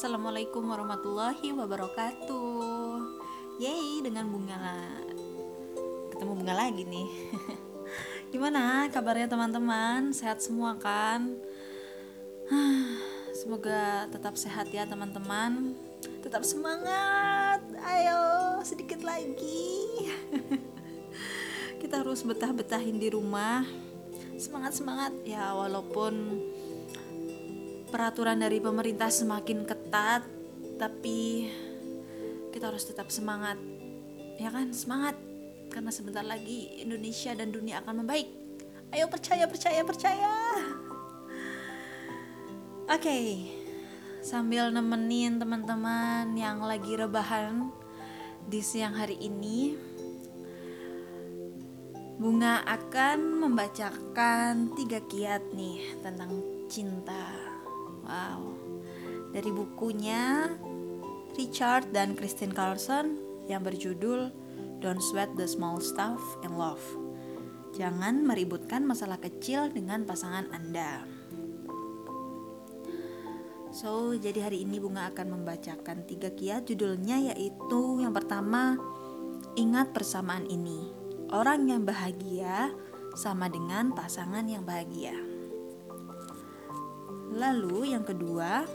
Assalamualaikum warahmatullahi wabarakatuh. Yeay dengan bunga. Ketemu bunga lagi nih. Gimana kabarnya teman-teman? Sehat semua kan? Semoga tetap sehat ya teman-teman. Tetap semangat. Ayo sedikit lagi. Kita harus betah-betahin di rumah. Semangat-semangat ya walaupun peraturan dari pemerintah semakin ketat, tapi kita harus tetap semangat. Ya kan? Semangat. Karena sebentar lagi Indonesia dan dunia akan membaik. Ayo percaya, percaya, percaya. Oke. Okay. Sambil nemenin teman-teman yang lagi rebahan di siang hari ini, Bunga akan membacakan tiga kiat nih tentang cinta. Wow. Dari bukunya Richard dan Christine Carlson yang berjudul Don't Sweat the Small Stuff in Love. Jangan meributkan masalah kecil dengan pasangan Anda. So, jadi hari ini Bunga akan membacakan tiga kiat judulnya yaitu yang pertama, ingat persamaan ini. Orang yang bahagia sama dengan pasangan yang bahagia. Lalu yang kedua,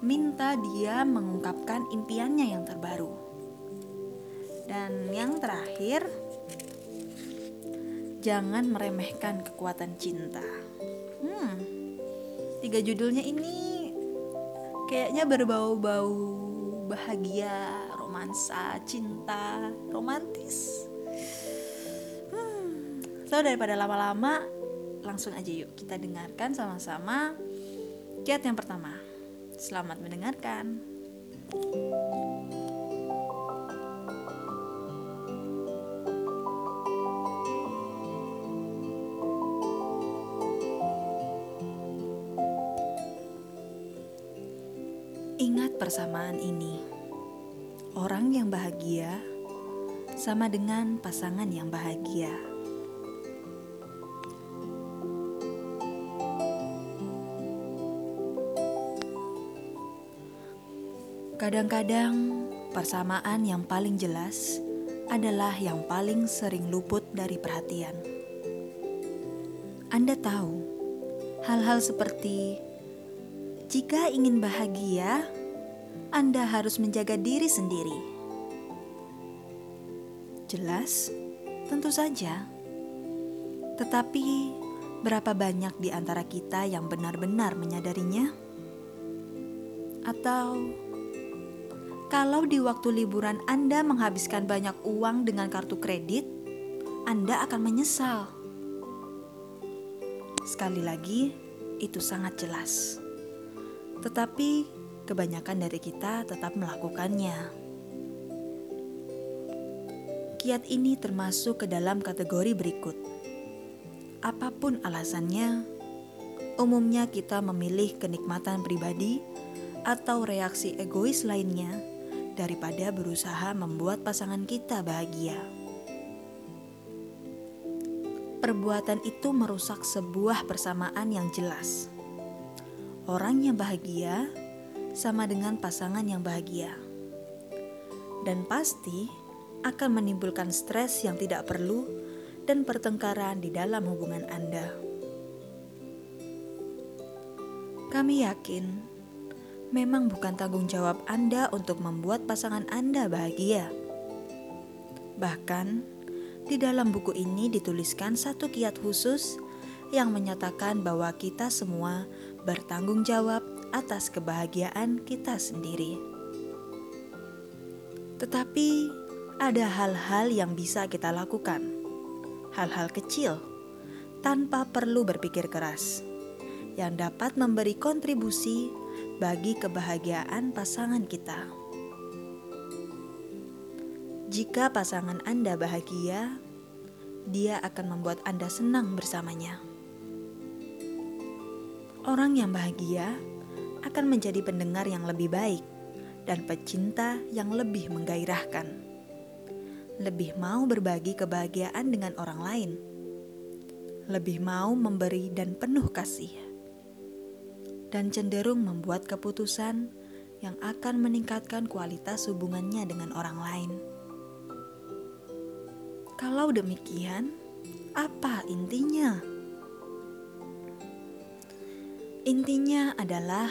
minta dia mengungkapkan impiannya yang terbaru. Dan yang terakhir, jangan meremehkan kekuatan cinta. Hmm, tiga judulnya ini kayaknya berbau-bau bahagia, romansa, cinta, romantis. Hmm, so daripada lama-lama, langsung aja yuk kita dengarkan sama-sama Kiat yang pertama, selamat mendengarkan. Ingat persamaan ini. Orang yang bahagia sama dengan pasangan yang bahagia. Kadang-kadang persamaan yang paling jelas adalah yang paling sering luput dari perhatian. Anda tahu hal-hal seperti jika ingin bahagia, Anda harus menjaga diri sendiri. Jelas, tentu saja. Tetapi, berapa banyak di antara kita yang benar-benar menyadarinya? Atau kalau di waktu liburan Anda menghabiskan banyak uang dengan kartu kredit, Anda akan menyesal. Sekali lagi, itu sangat jelas. Tetapi kebanyakan dari kita tetap melakukannya. Kiat ini termasuk ke dalam kategori berikut. Apa pun alasannya, umumnya kita memilih kenikmatan pribadi atau reaksi egois lainnya daripada berusaha membuat pasangan kita bahagia. Perbuatan itu merusak sebuah persamaan yang jelas. Orang yang bahagia sama dengan pasangan yang bahagia, dan pasti akan menimbulkan stres yang tidak perlu dan pertengkaran di dalam hubungan Anda. Kami yakin memang bukan tanggung jawab Anda untuk membuat pasangan Anda bahagia. Bahkan, di dalam buku ini dituliskan satu kiat khusus yang menyatakan bahwa kita semua bertanggung jawab atas kebahagiaan kita sendiri. Tetapi ada hal-hal yang bisa kita lakukan, hal-hal kecil tanpa perlu berpikir keras, yang dapat memberi kontribusi bagi kebahagiaan pasangan kita. Jika pasangan Anda bahagia, dia akan membuat Anda senang bersamanya. Orang yang bahagia akan menjadi pendengar yang lebih baik dan pecinta yang lebih menggairahkan. Lebih mau berbagi kebahagiaan dengan orang lain, lebih mau memberi dan penuh kasih dan cenderung membuat keputusan yang akan meningkatkan kualitas hubungannya dengan orang lain. Kalau demikian, apa intinya? Intinya adalah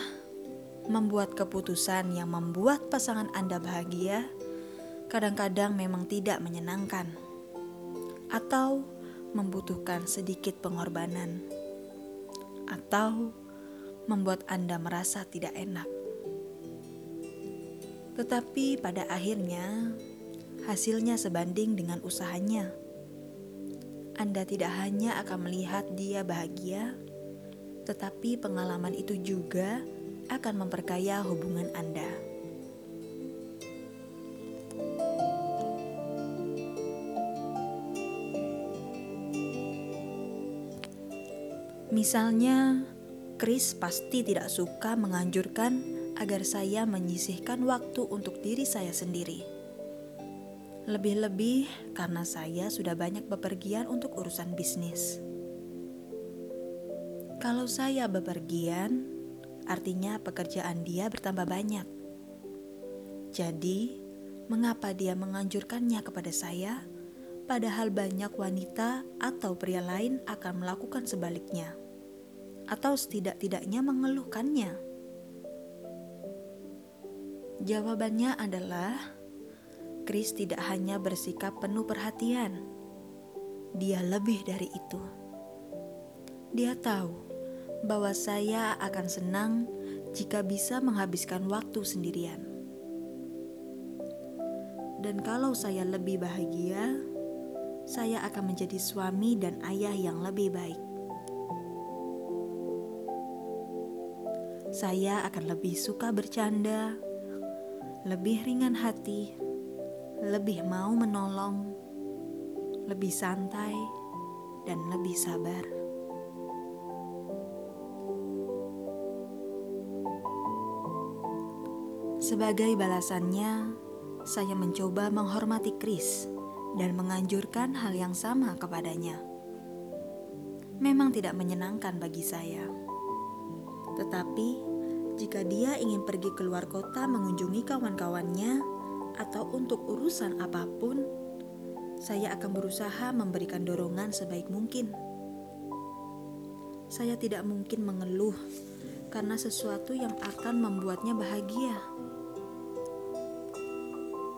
membuat keputusan yang membuat pasangan Anda bahagia. Kadang-kadang memang tidak menyenangkan, atau membutuhkan sedikit pengorbanan, atau membuat Anda merasa tidak enak. Tetapi pada akhirnya, hasilnya sebanding dengan usahanya. Anda tidak hanya akan melihat dia bahagia, tetapi pengalaman itu juga akan memperkaya hubungan Anda. Misalnya, Chris pasti tidak suka menganjurkan agar saya menyisihkan waktu untuk diri saya sendiri. Lebih-lebih karena saya sudah banyak bepergian untuk urusan bisnis. Kalau saya bepergian, artinya pekerjaan dia bertambah banyak. Jadi, mengapa dia menganjurkannya kepada saya? padahal banyak wanita atau pria lain akan melakukan sebaliknya, atau setidak-tidaknya mengeluhkannya. Jawabannya adalah Chris tidak hanya bersikap penuh perhatian, dia lebih dari itu. Dia tahu bahwa saya akan senang jika bisa menghabiskan waktu sendirian. Dan kalau saya lebih bahagia, saya akan menjadi suami dan ayah yang lebih baik. Saya akan lebih suka bercanda, lebih ringan hati, lebih mau menolong, lebih santai, dan lebih sabar. Sebagai balasannya, saya mencoba menghormati Chris dan menganjurkan hal yang sama kepadanya. Memang tidak menyenangkan bagi saya, tetapi jika dia ingin pergi keluar kota mengunjungi kawan-kawannya atau untuk urusan apa pun, saya akan berusaha memberikan dorongan sebaik mungkin. Saya tidak mungkin mengeluh karena sesuatu yang akan membuatnya bahagia.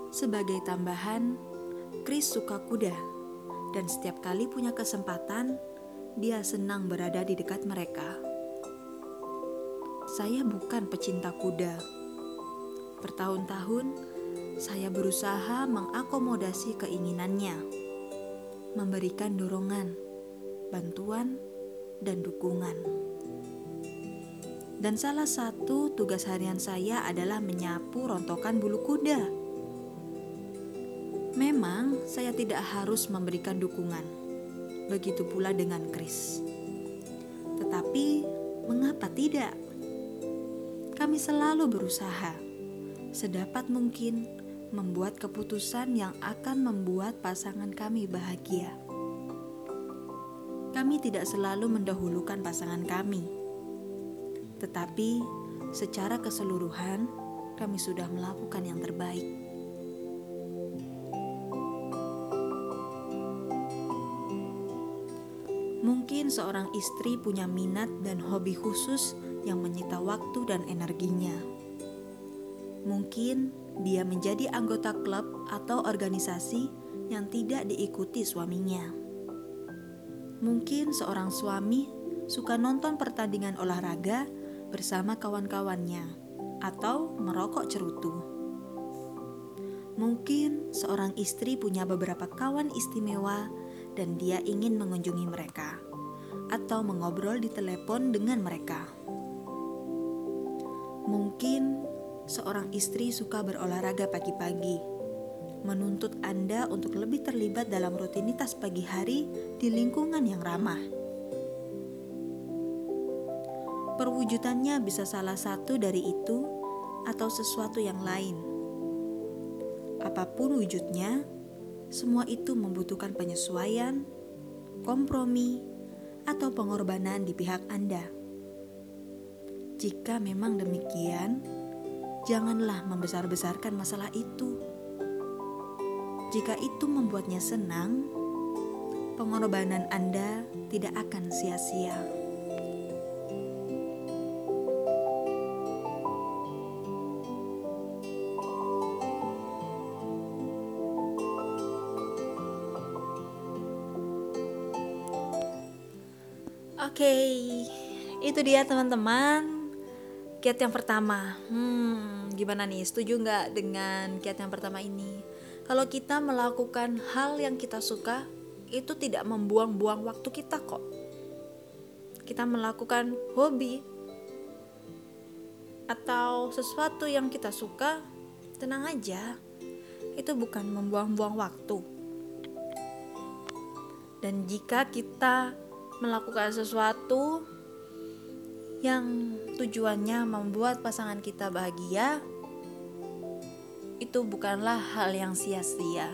Sebagai tambahan, Chris suka kuda, dan setiap kali punya kesempatan, dia senang berada di dekat mereka. Saya bukan pecinta kuda. Bertahun-tahun, saya berusaha mengakomodasi keinginannya, memberikan dorongan, bantuan, dan dukungan. Dan salah satu tugas harian saya adalah menyapu rontokan bulu kuda Memang saya tidak harus memberikan dukungan. Begitu pula dengan Chris. Tetapi mengapa tidak? Kami selalu berusaha sedapat mungkin membuat keputusan yang akan membuat pasangan kami bahagia. Kami tidak selalu mendahulukan pasangan kami, tetapi secara keseluruhan kami sudah melakukan yang terbaik. Mungkin seorang istri punya minat dan hobi khusus yang menyita waktu dan energinya. Mungkin dia menjadi anggota klub atau organisasi yang tidak diikuti suaminya. Mungkin seorang suami suka nonton pertandingan olahraga bersama kawan-kawannya atau merokok cerutu. Mungkin seorang istri punya beberapa kawan istimewa dan dia ingin mengunjungi mereka atau mengobrol di telepon dengan mereka. Mungkin seorang istri suka berolahraga pagi-pagi, menuntut Anda untuk lebih terlibat dalam rutinitas pagi hari di lingkungan yang ramah. Perwujudannya bisa salah satu dari itu atau sesuatu yang lain. Apa pun wujudnya, semua itu membutuhkan penyesuaian, kompromi, atau pengorbanan di pihak Anda. Jika memang demikian, janganlah membesar-besarkan masalah itu. Jika itu membuatnya senang, pengorbanan Anda tidak akan sia-sia. Oke, itu dia teman-teman. Kiat yang pertama, hmm, gimana nih? Setuju nggak dengan kiat yang pertama ini? Kalau kita melakukan hal yang kita suka, itu tidak membuang-buang waktu kita kok. Kita melakukan hobi atau sesuatu yang kita suka, tenang aja. Itu bukan membuang-buang waktu. Dan jika kita melakukan sesuatu yang tujuannya membuat pasangan kita bahagia, itu bukanlah hal yang sia-sia.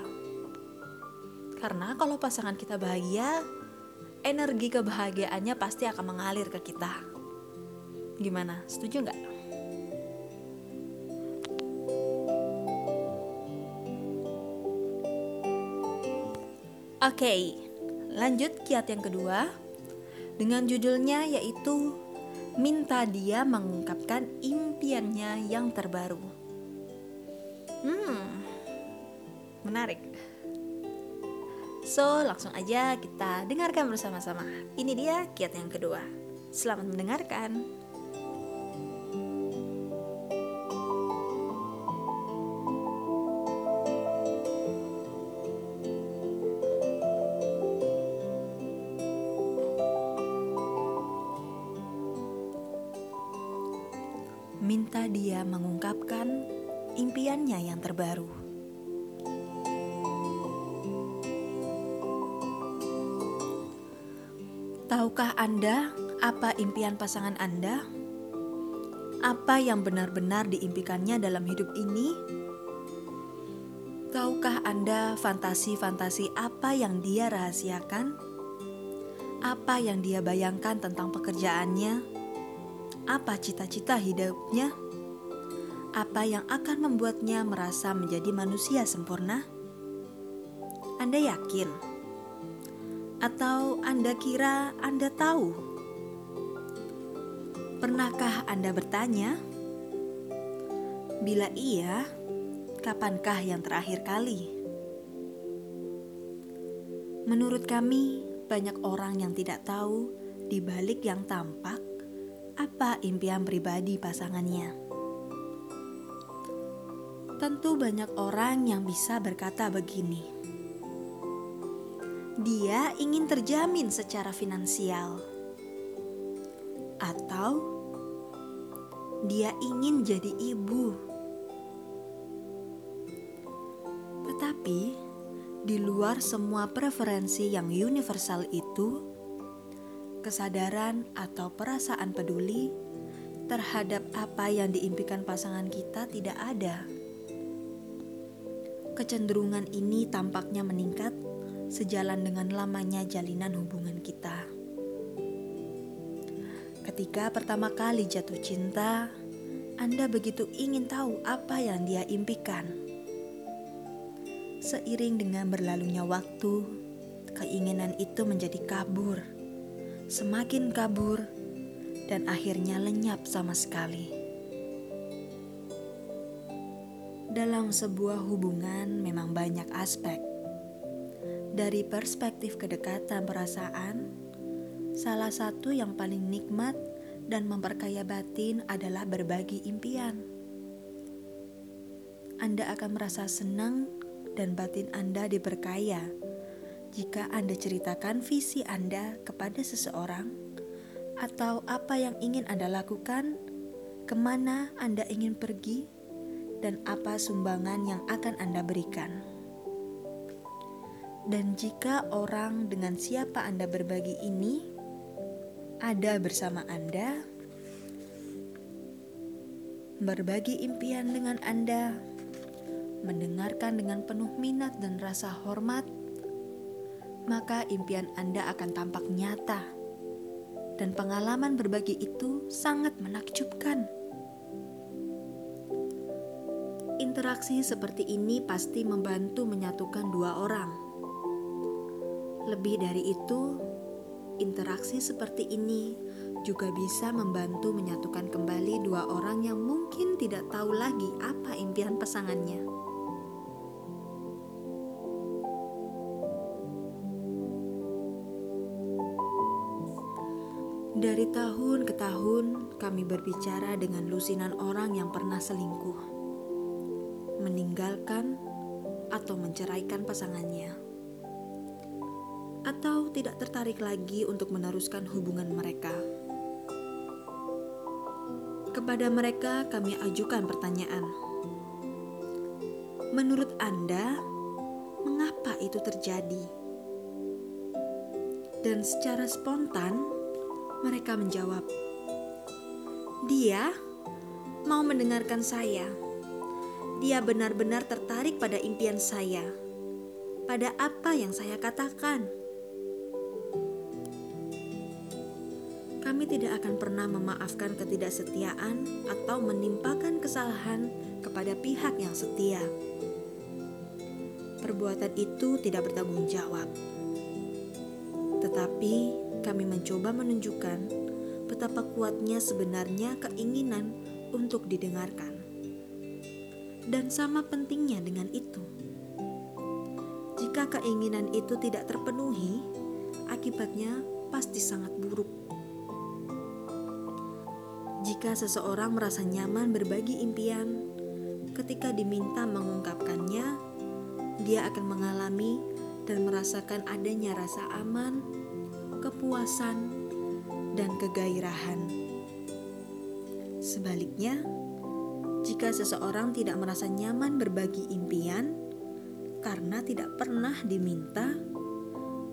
Karena kalau pasangan kita bahagia, energi kebahagiaannya pasti akan mengalir ke kita. Gimana? Setuju nggak? Oke, okay, lanjut kiat yang kedua dengan judulnya yaitu minta dia mengungkapkan impiannya yang terbaru. Hmm, menarik. So, langsung aja kita dengarkan bersama-sama. Ini dia kiat yang kedua. Selamat mendengarkan. Impian pasangan Anda? Apa yang benar-benar diimpikannya dalam hidup ini? Tahukah Anda fantasi-fantasi apa yang dia rahasiakan? Apa yang dia bayangkan tentang pekerjaannya? apa cita-cita hidupnya, apa yang akan membuatnya merasa menjadi manusia sempurna. Anda yakin, atau Anda kira Anda tahu? Pernahkah Anda bertanya, bila iya, kapankah yang terakhir kali? Menurut kami, banyak orang yang tidak tahu di balik yang tampak apa impian pribadi pasangannya. Tentu banyak orang yang bisa berkata begini. Dia ingin terjamin secara finansial. Atau dia ingin jadi ibu. Tetapi di luar semua preferensi yang universal itu, kesadaran atau perasaan peduli terhadap apa yang diimpikan pasangan kita tidak ada. Kecenderungan ini tampaknya meningkat sejalan dengan lamanya jalinan hubungan kita. Ketika pertama kali jatuh cinta, Anda begitu ingin tahu apa yang dia impikan. Seiring dengan berlalunya waktu, keinginan itu menjadi kabur semakin kabur, dan akhirnya lenyap sama sekali. Dalam sebuah hubungan, memang banyak aspek. Dari perspektif kedekatan perasaan, salah satu yang paling nikmat dan memperkaya batin adalah berbagi impian. Anda akan merasa senang dan batin Anda diberkaya jika Anda ceritakan visi Anda kepada seseorang, atau apa yang ingin Anda lakukan, ke mana Anda ingin pergi, dan apa sumbangan yang akan Anda berikan. Dan jika orang dengan siapa Anda berbagi ini ada bersama Anda, berbagi impian dengan Anda, mendengarkan dengan penuh minat dan rasa hormat, maka impian Anda akan tampak nyata, dan pengalaman berbagi itu sangat menakjubkan. Interaksi seperti ini pasti membantu menyatukan dua orang. Lebih dari itu, interaksi seperti ini juga bisa membantu menyatukan kembali dua orang yang mungkin tidak tahu lagi apa impian pasangannya. Dari tahun ke tahun, kami berbicara dengan lusinan orang yang pernah selingkuh meninggalkan atau menceraikan pasangannya, atau tidak tertarik lagi untuk meneruskan hubungan mereka. Kepada mereka, kami ajukan pertanyaan: "Menurut Anda, mengapa itu terjadi?" Dan secara spontan, mereka menjawab, "Dia mau mendengarkan saya." dia benar-benar tertarik pada impian saya, pada apa yang saya katakan. Tidak akan pernah memaafkan ketidaksetiaan atau menimpakan kesalahan kepada pihak yang setia. Perbuatan itu tidak bertanggung jawab, tetapi kami mencoba menunjukkan betapa kuatnya sebenarnya keinginan untuk didengarkan dan sama pentingnya dengan itu. Jika keinginan itu tidak terpenuhi, akibatnya pasti sangat buruk. Jika seseorang merasa nyaman berbagi impian, ketika diminta mengungkapkannya, dia akan mengalami dan merasakan adanya rasa aman, kepuasan, dan kegairahan. Sebaliknya, jika seseorang tidak merasa nyaman berbagi impian karena tidak pernah diminta,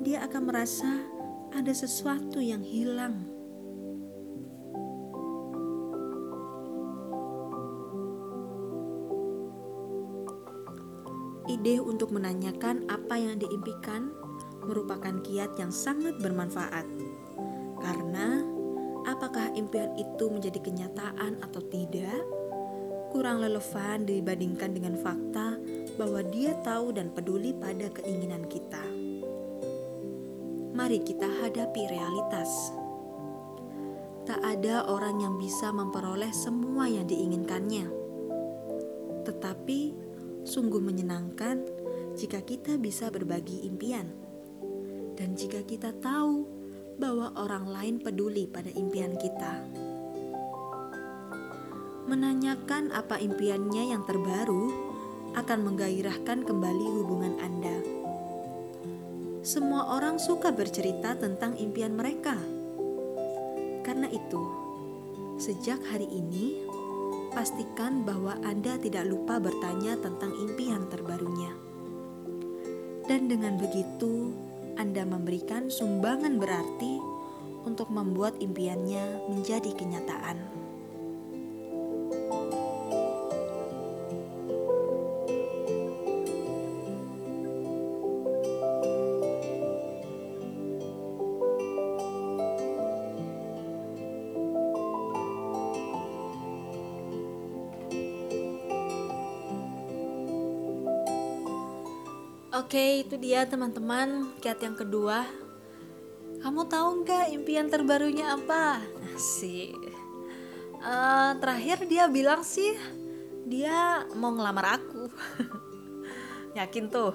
dia akan merasa ada sesuatu yang hilang. Ide untuk menanyakan apa yang diimpikan merupakan kiat yang sangat bermanfaat, karena apakah impian itu menjadi kenyataan atau tidak kurang relevan dibandingkan dengan fakta bahwa dia tahu dan peduli pada keinginan kita. Mari kita hadapi realitas. Tak ada orang yang bisa memperoleh semua yang diinginkannya. Tetapi sungguh menyenangkan jika kita bisa berbagi impian. Dan jika kita tahu bahwa orang lain peduli pada impian kita menanyakan apa impiannya yang terbaru akan menggairahkan kembali hubungan Anda. Semua orang suka bercerita tentang impian mereka. Karena itu, sejak hari ini, pastikan bahwa Anda tidak lupa bertanya tentang impian terbarunya. Dan dengan begitu, Anda memberikan sumbangan berarti untuk membuat impiannya menjadi kenyataan. Itu dia teman-teman kiat yang kedua. Kamu tahu nggak impian terbarunya apa? Sih. Uh, terakhir dia bilang sih dia mau ngelamar aku. Yakin tuh.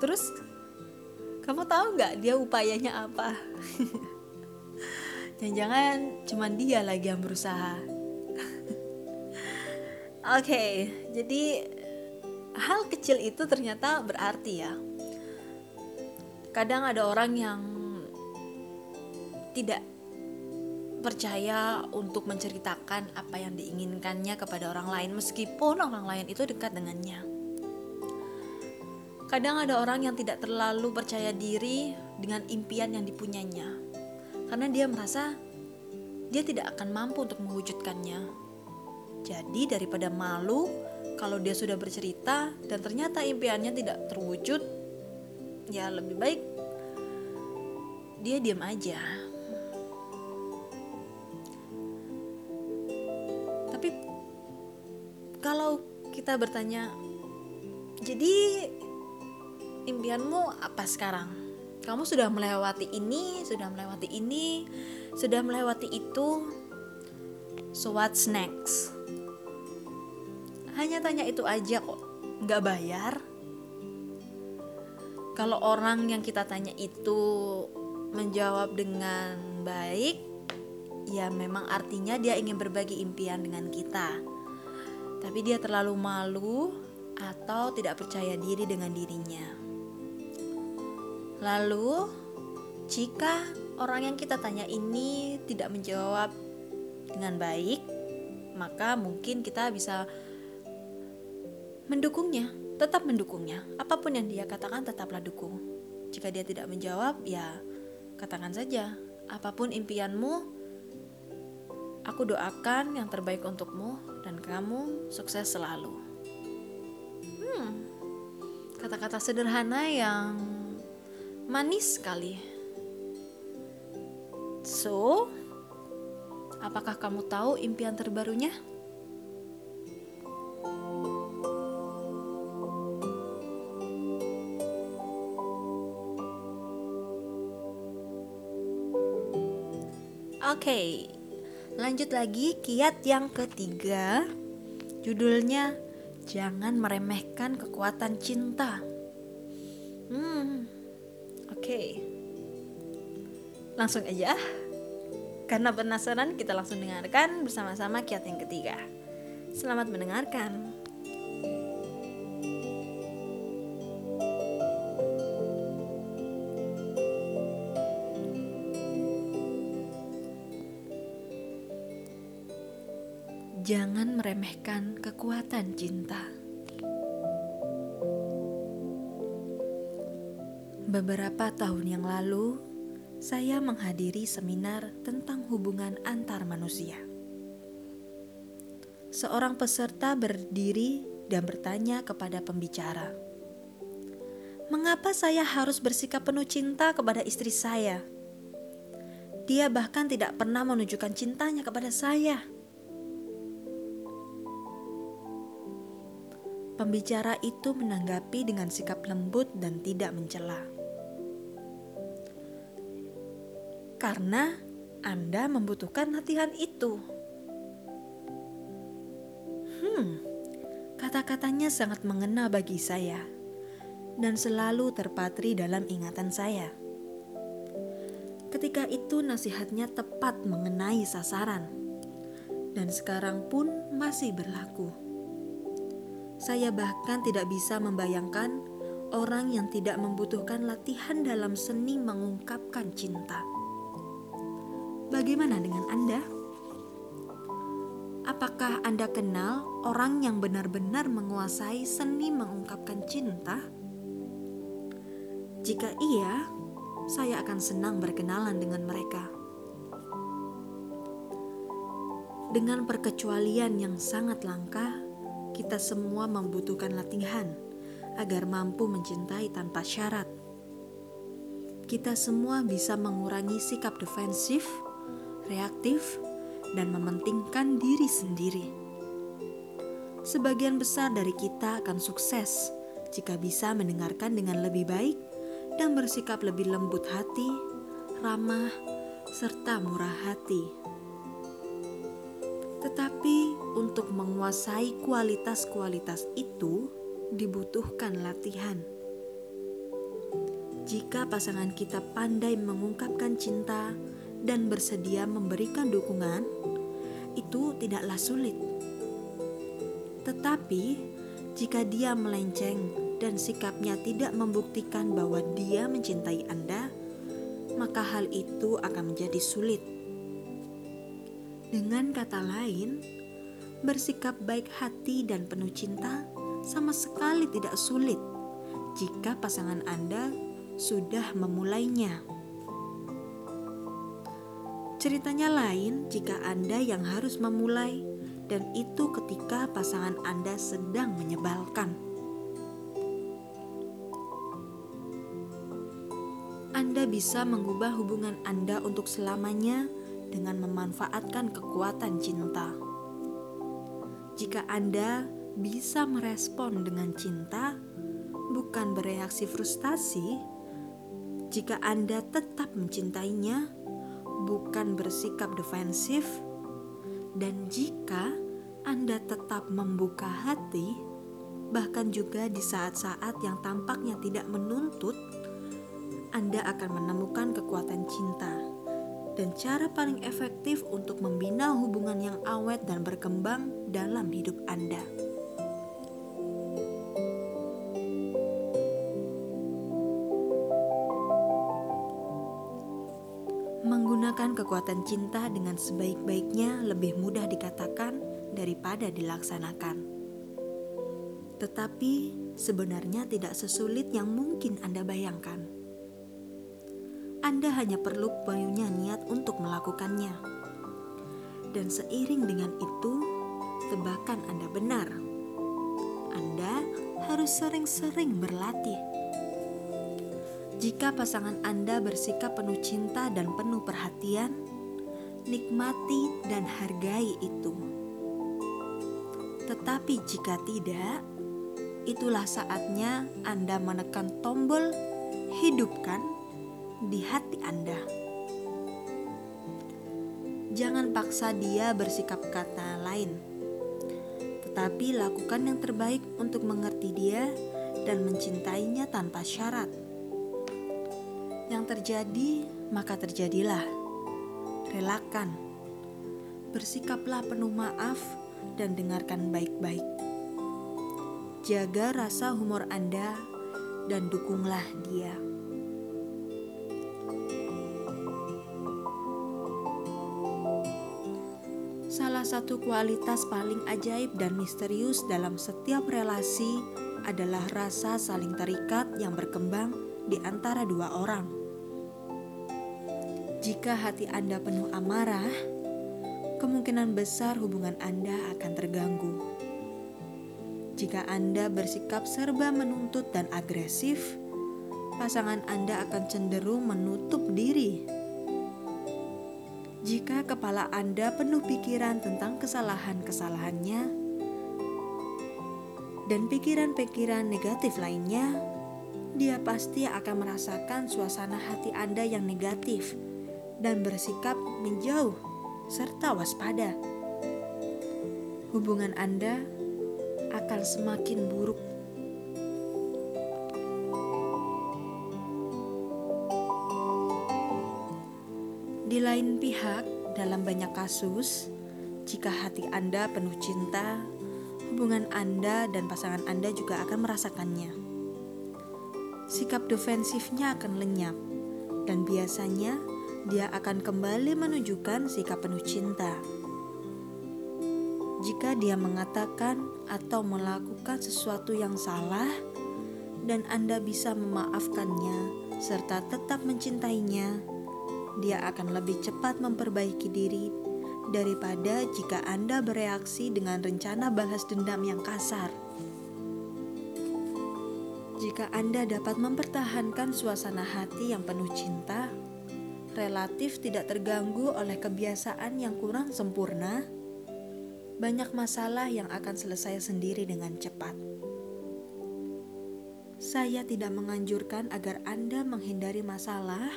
Terus kamu tahu nggak dia upayanya apa? Jangan-jangan cuma dia lagi yang berusaha. Oke, okay, jadi hal kecil itu ternyata berarti ya. Kadang ada orang yang tidak percaya untuk menceritakan apa yang diinginkannya kepada orang lain meskipun orang lain itu dekat dengannya. Kadang ada orang yang tidak terlalu percaya diri dengan impian yang dipunyanya karena dia merasa dia tidak akan mampu untuk mewujudkannya. Jadi daripada malu, kalau dia sudah bercerita dan ternyata impiannya tidak terwujud, ya lebih baik dia diam aja. Tapi kalau kita bertanya, jadi impianmu apa sekarang? Kamu sudah melewati ini, sudah melewati ini, sudah melewati itu. So what's next? Hanya tanya itu aja kok, nggak bayar. Kalau orang yang kita tanya itu menjawab dengan baik, ya memang artinya dia ingin berbagi impian dengan kita. Tapi dia terlalu malu atau tidak percaya diri dengan dirinya. Lalu, jika orang yang kita tanya ini tidak menjawab dengan baik, maka mungkin kita bisa mendukungnya tetap mendukungnya. Apa pun yang dia katakan tetaplah dukung. Jika dia tidak menjawab, ya katakan saja. Apa pun impianmu, aku doakan yang terbaik untukmu dan kamu sukses selalu. Hmm, kata-kata sederhana yang manis sekali. So, apakah kamu tahu impian terbarunya? Oke, lanjut lagi kiat yang ketiga. Judulnya Jangan meremehkan kekuatan cinta. Hmm, oke. Langsung aja. Karena penasaran, kita langsung dengarkan bersama-sama kiat yang ketiga. Selamat mendengarkan. Meremehkan kekuatan cinta. Beberapa tahun yang lalu, saya menghadiri seminar tentang hubungan antar manusia. Seorang peserta berdiri dan bertanya kepada pembicara, "Mengapa saya harus bersikap penuh cinta kepada istri saya?" Dia bahkan tidak pernah menunjukkan cintanya kepada saya. Pembicara itu menanggapi dengan sikap lembut dan tidak mencela. Karena Anda membutuhkan latihan itu. Hmm, kata-katanya sangat mengena bagi saya dan selalu terpatri dalam ingatan saya. Ketika itu nasihatnya tepat mengenai sasaran dan sekarang pun masih berlaku. Saya bahkan tidak bisa membayangkan orang yang tidak membutuhkan latihan dalam seni mengungkapkan cinta. Bagaimana dengan Anda? Apakah Anda kenal orang yang benar-benar menguasai seni mengungkapkan cinta? Jika iya, saya akan senang berkenalan dengan mereka. Dengan perkecualian yang sangat langka, kita semua membutuhkan latihan agar mampu mencintai tanpa syarat. Kita semua bisa mengurangi sikap defensif, reaktif, dan mementingkan diri sendiri. Sebagian besar dari kita akan sukses jika bisa mendengarkan dengan lebih baik dan bersikap lebih lembut hati, ramah, serta murah hati. Tetapi untuk menguasai kualitas-kualitas itu dibutuhkan latihan. Jika pasangan kita pandai mengungkapkan cinta dan bersedia memberikan dukungan, itu tidaklah sulit. Tetapi, jika dia melenceng dan sikapnya tidak membuktikan bahwa dia mencintai Anda, maka hal itu akan menjadi sulit. Dengan kata lain, bersikap baik hati dan penuh cinta sama sekali tidak sulit jika pasangan Anda sudah memulainya. Ceritanya lain jika Anda yang harus memulai, dan itu ketika pasangan Anda sedang menyebalkan. Anda bisa mengubah hubungan Anda untuk selamanya dengan memanfaatkan kekuatan cinta. Jika Anda bisa merespon dengan cinta, bukan bereaksi frustasi. Jika Anda tetap mencintainya, bukan bersikap defensif, dan jika Anda tetap membuka hati, bahkan juga di saat-saat yang tampaknya tidak menuntut, Anda akan menemukan kekuatan cinta dan cara paling efektif untuk membina hubungan yang awet dan berkembang dalam hidup Anda. Menggunakan kekuatan cinta dengan sebaik-baiknya lebih mudah dikatakan daripada dilaksanakan. Tetapi sebenarnya tidak sesulit yang mungkin Anda bayangkan. Anda hanya perlu punya niat untuk melakukannya. Dan seiring dengan itu, tebakan Anda benar. Anda harus sering-sering berlatih. Jika pasangan Anda bersikap penuh cinta dan penuh perhatian, nikmati dan hargai itu. Tetapi jika tidak, itulah saatnya Anda menekan tombol hidupkan di hati Anda. Jangan paksa dia bersikap kata lain, tetapi lakukan yang terbaik untuk mengerti dia dan mencintainya tanpa syarat. Yang terjadi, maka terjadilah. Relakan, bersikaplah penuh maaf, dan dengarkan baik-baik. Jaga rasa humor Anda dan dukunglah dia. Satu kualitas paling ajaib dan misterius dalam setiap relasi adalah rasa saling terikat yang berkembang di antara dua orang. Jika hati Anda penuh amarah, kemungkinan besar hubungan Anda akan terganggu. Jika Anda bersikap serba menuntut dan agresif, pasangan Anda akan cenderung menutup diri jika kepala Anda penuh pikiran tentang kesalahan-kesalahannya dan pikiran-pikiran negatif lainnya, dia pasti akan merasakan suasana hati Anda yang negatif dan bersikap menjauh serta waspada. Hubungan Anda akan semakin buruk. Di lain pihak, dalam banyak kasus, jika hati Anda penuh cinta, hubungan Anda dan pasangan Anda juga akan merasakannya. Sikap defensifnya akan lenyap, dan biasanya dia akan kembali menunjukkan sikap penuh cinta. Jika dia mengatakan atau melakukan sesuatu yang salah, dan Anda bisa memaafkannya serta tetap mencintainya, dia akan lebih cepat memperbaiki diri daripada jika Anda bereaksi dengan rencana balas dendam yang kasar. Jika Anda dapat mempertahankan suasana hati yang penuh cinta, relatif tidak terganggu oleh kebiasaan yang kurang sempurna, banyak masalah yang akan selesai sendiri dengan cepat. Saya tidak menganjurkan agar Anda menghindari masalah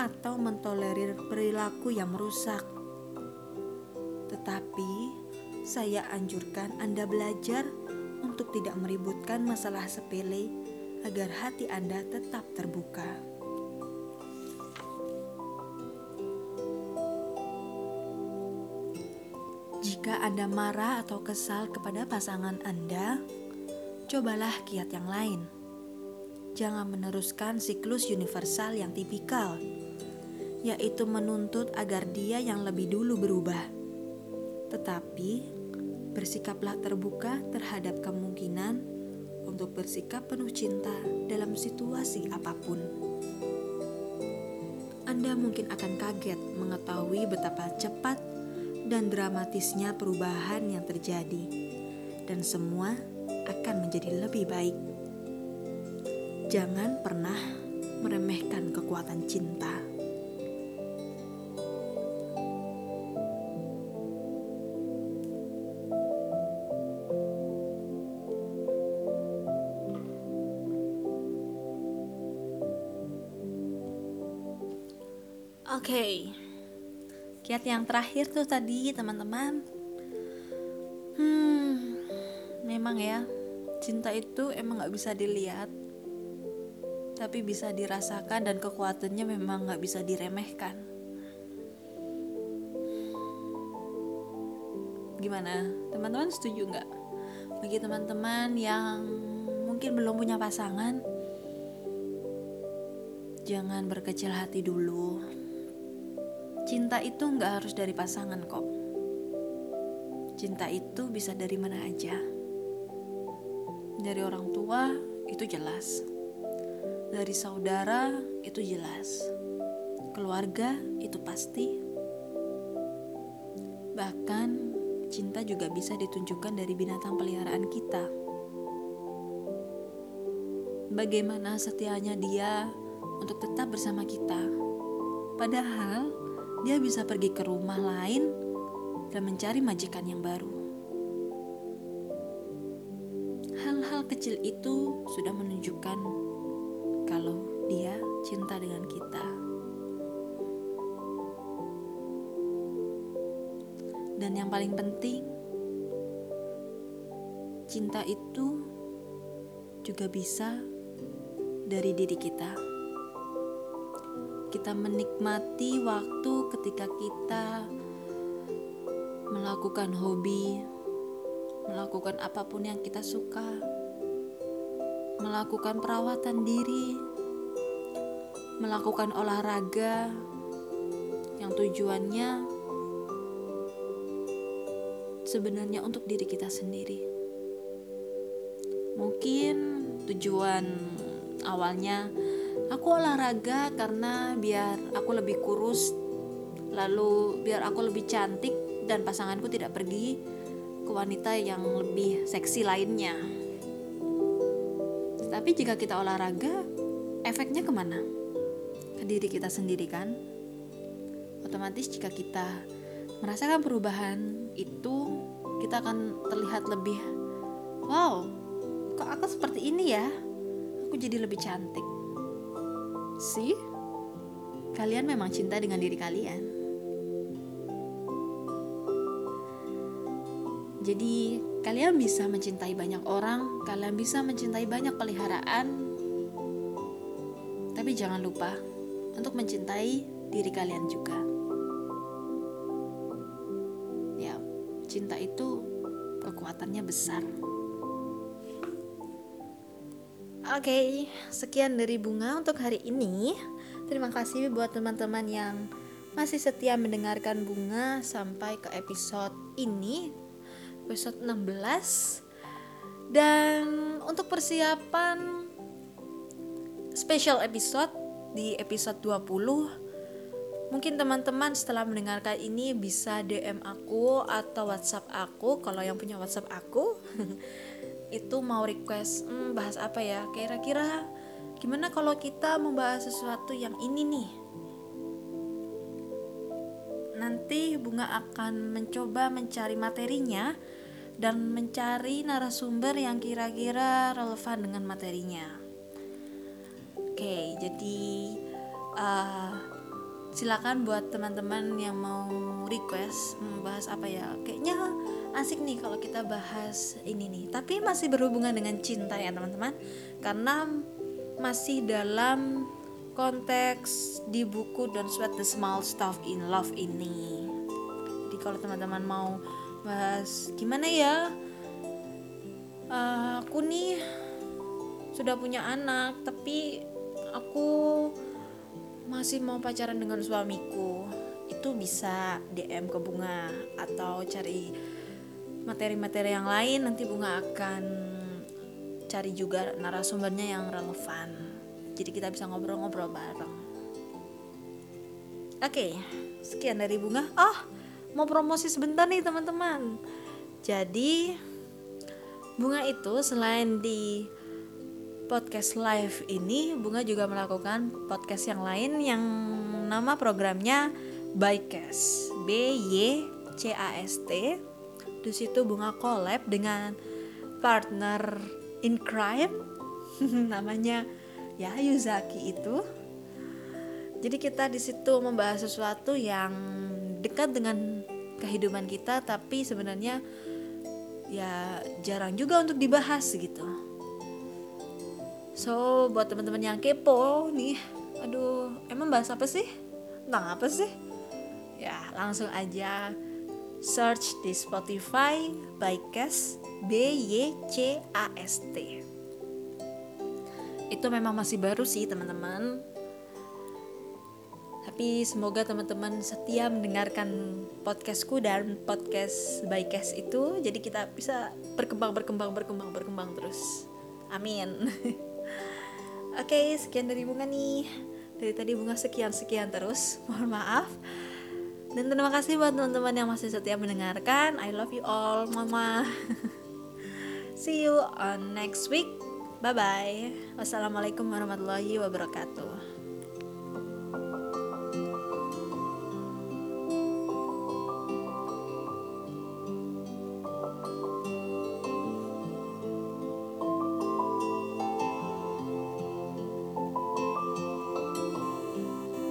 atau mentolerir perilaku yang merusak. Tetapi, saya anjurkan Anda belajar untuk tidak meributkan masalah sepele agar hati Anda tetap terbuka. Jika Anda marah atau kesal kepada pasangan Anda, cobalah kiat yang lain. Jangan meneruskan siklus universal yang tipikal yaitu menuntut agar dia yang lebih dulu berubah. Tetapi, bersikaplah terbuka terhadap kemungkinan untuk bersikap penuh cinta dalam situasi apa pun. Anda mungkin akan kaget mengetahui betapa cepat dan dramatisnya perubahan yang terjadi, dan semua akan menjadi lebih baik. Jangan pernah meremehkan kekuatan cinta. Kiat yang terakhir tuh tadi teman-teman. Hmm, memang ya, cinta itu emang gak bisa dilihat, tapi bisa dirasakan dan kekuatannya memang gak bisa diremehkan. Gimana, teman-teman setuju nggak? Bagi teman-teman yang mungkin belum punya pasangan, jangan berkecil hati dulu Cinta itu nggak harus dari pasangan kok. Cinta itu bisa dari mana aja. Dari orang tua itu jelas. Dari saudara itu jelas. Keluarga itu pasti. Bahkan cinta juga bisa ditunjukkan dari binatang peliharaan kita. Bagaimana setianya dia untuk tetap bersama kita. Padahal dia bisa pergi ke rumah lain dan mencari majikan yang baru. Hal-hal kecil itu sudah menunjukkan kalau dia cinta dengan kita. Dan yang paling penting, cinta itu juga bisa dari diri kita kita menikmati waktu ketika kita melakukan hobi, melakukan apa pun yang kita suka, melakukan perawatan diri, melakukan olahraga yang tujuannya sebenarnya untuk diri kita sendiri. Mungkin tujuan awalnya aku olahraga karena biar aku lebih kurus lalu biar aku lebih cantik dan pasanganku tidak pergi ke wanita yang lebih seksi lainnya. Tapi jika kita olahraga efeknya ke mana? Ke diri kita sendiri kan? Otomatis jika kita merasakan perubahan itu kita akan terlihat lebih wow kok aku seperti ini ya? Aku jadi lebih cantik sih kalian memang cinta dengan diri kalian. Jadi, kalian bisa mencintai banyak orang, kalian bisa mencintai banyak peliharaan, tapi jangan lupa untuk mencintai diri kalian juga. Ya, cinta itu kekuatannya besar. Oke, okay, sekian dari Bunga untuk hari ini. Terima kasih buat teman-teman yang masih setia mendengarkan Bunga sampai ke episode ini, episode 16. Dan untuk persiapan special episode di episode 20 Mungkin teman-teman setelah mendengarkan ini bisa DM aku atau WhatsApp aku kalau yang punya WhatsApp aku itu mau request hmm, bahas apa ya? Kira-kira gimana kalau kita membahas sesuatu yang ini nih? Nanti bunga akan mencoba mencari materinya dan mencari narasumber yang kira-kira relevan dengan materinya. Oke jadi uh, silakan buat teman-teman yang mau request membahas apa ya? Kayaknya asik nih kalau kita bahas ini nih. Tapi masih berhubungan dengan cinta ya teman-teman. Karena masih dalam konteks di buku Don't Sweat the Small Stuff in Love ini. Jadi kalau teman-teman mau bahas gimana ya? Uh, aku nih sudah punya anak tapi aku masih mau pacaran dengan suamiku. Itu bisa DM ke bunga atau cari materi-materi yang lain nanti bunga akan cari juga narasumbernya yang relevan. Jadi kita bisa ngobrol-ngobrol bareng. Oke sekian dari bunga. Oh mau promosi sebentar nih teman-teman. Jadi bunga itu selain di podcast live ini bunga juga melakukan podcast yang lain yang nama programnya Bycast. B Y C A S T di situ bunga collab dengan partner in crime namanya ya Yuzaki itu Jadi kita di situ membahas sesuatu yang dekat dengan kehidupan kita tapi sebenarnya ya jarang juga untuk dibahas gitu. So buat teman-teman yang kepo nih, aduh emang bahas apa sih? Tentang apa sih? Ya langsung aja search di Spotify Bycast B Y C A S T. Itu memang masih baru sih teman-teman. Tapi semoga teman-teman setia mendengarkan podcastku dan podcast Bycast itu. Jadi kita bisa berkembang berkembang berkembang berkembang terus. Amin. Oke sekian dari bunga nih. Dari tadi bunga sekian sekian terus. Mohon maaf dan terima kasih buat teman-teman yang masih setia mendengarkan. I love you all mama. See you on next week. Bye bye wassalamualaikum warahmatullahi wabarakatuh